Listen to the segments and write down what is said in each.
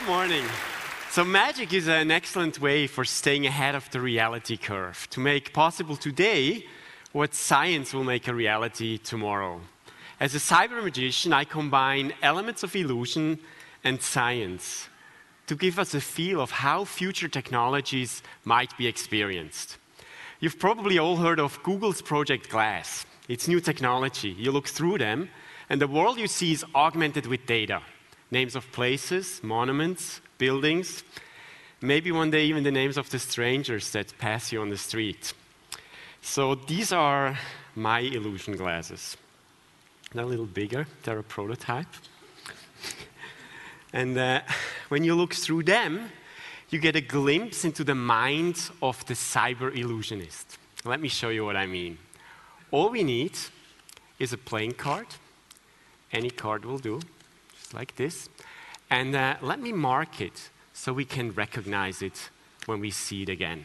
Good morning. So, magic is an excellent way for staying ahead of the reality curve to make possible today what science will make a reality tomorrow. As a cyber magician, I combine elements of illusion and science to give us a feel of how future technologies might be experienced. You've probably all heard of Google's Project Glass. It's new technology. You look through them, and the world you see is augmented with data names of places, monuments, buildings, maybe one day even the names of the strangers that pass you on the street. So these are my illusion glasses. They're a little bigger, they're a prototype. and uh, when you look through them, you get a glimpse into the mind of the cyber illusionist. Let me show you what I mean. All we need is a playing card. Any card will do like this. And uh, let me mark it so we can recognize it when we see it again.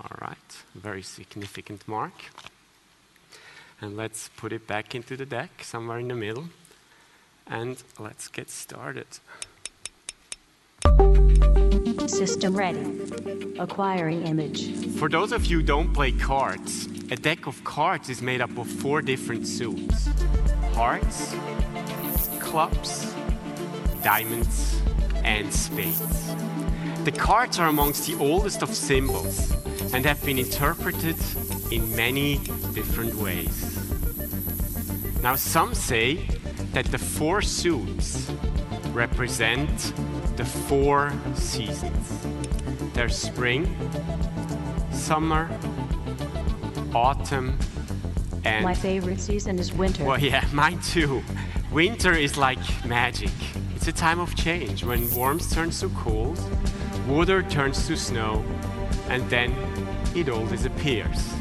All right, very significant mark. And let's put it back into the deck, somewhere in the middle. And let's get started. System ready. Acquiring image. For those of you who don't play cards, a deck of cards is made up of four different suits hearts, clubs, diamonds, and spades. The cards are amongst the oldest of symbols and have been interpreted in many different ways. Now, some say that the four suits represent the four seasons. There's spring, summer, autumn, and My favorite season is winter. well, yeah, mine too. Winter is like magic. It's a time of change when warmth turns to cold, water turns to snow, and then it all disappears.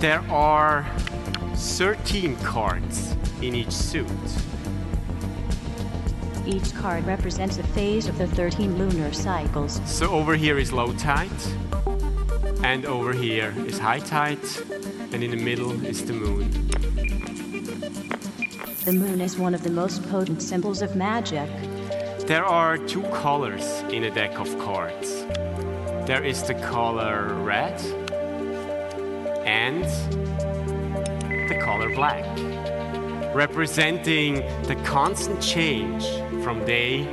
There are 13 cards in each suit. Each card represents a phase of the 13 lunar cycles. So over here is low tide, and over here is high tide, and in the middle is the moon. The moon is one of the most potent symbols of magic. There are two colors in a deck of cards. There is the color red and the color black, representing the constant change from day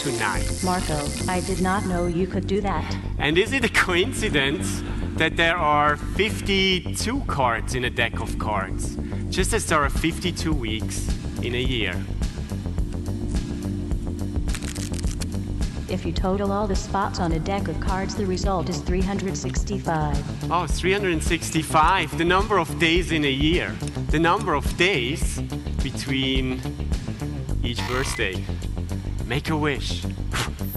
to night. Marco, I did not know you could do that. And is it a coincidence that there are 52 cards in a deck of cards, just as there are 52 weeks in a year? If you total all the spots on a deck of cards, the result is 365. Oh, 365, the number of days in a year, the number of days between each birthday. Make a wish.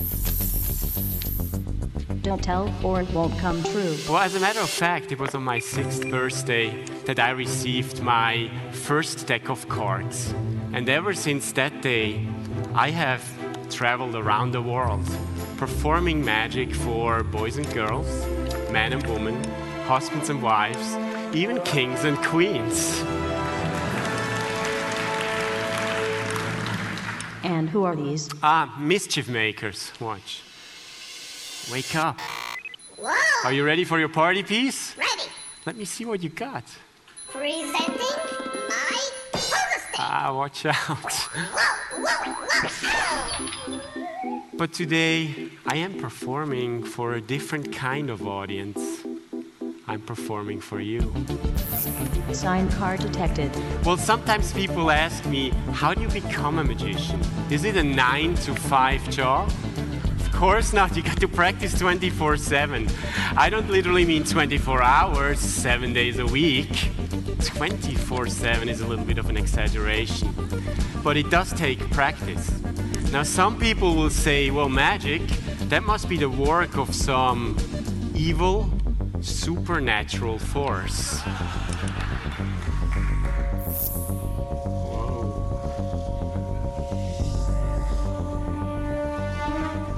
Tell, or it won't come true. Well, as a matter of fact, it was on my sixth birthday that I received my first deck of cards. And ever since that day, I have traveled around the world, performing magic for boys and girls, men and women, husbands and wives, even kings and queens. And who are these? Ah, mischief makers. Watch. Wake up. Whoa! Are you ready for your party piece? Ready. Let me see what you got. Presenting my pogo stick. Ah, watch out. Whoa, whoa, whoa. But today, I am performing for a different kind of audience. I'm performing for you. Sign card detected. Well, sometimes people ask me, how do you become a magician? Is it a nine to five job? Of course not. You got to practice 24 7. I don't literally mean 24 hours, seven days a week. 24 7 is a little bit of an exaggeration. But it does take practice. Now, some people will say, well, magic, that must be the work of some evil, supernatural force.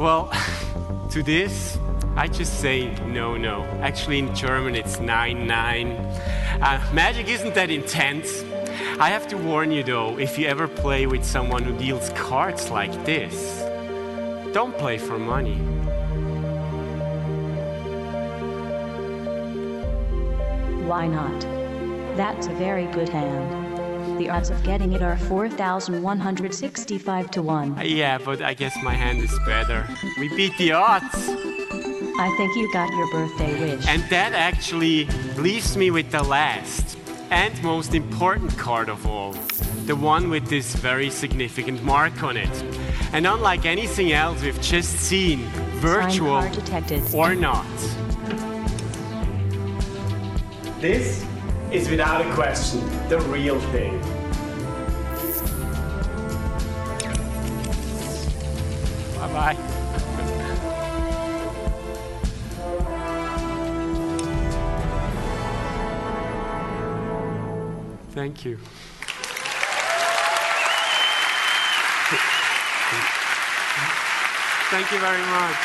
Well, to this, I just say no, no. Actually, in German, it's nein, nein. Uh, magic isn't that intense. I have to warn you though, if you ever play with someone who deals cards like this, don't play for money. Why not? That's a very good hand. The odds of getting it are 4,165 to 1. Yeah, but I guess my hand is better. We beat the odds. I think you got your birthday wish. And that actually leaves me with the last and most important card of all. The one with this very significant mark on it. And unlike anything else we've just seen, virtual or not, this is without a question the real thing. Bye bye. Thank you. Thank you very much.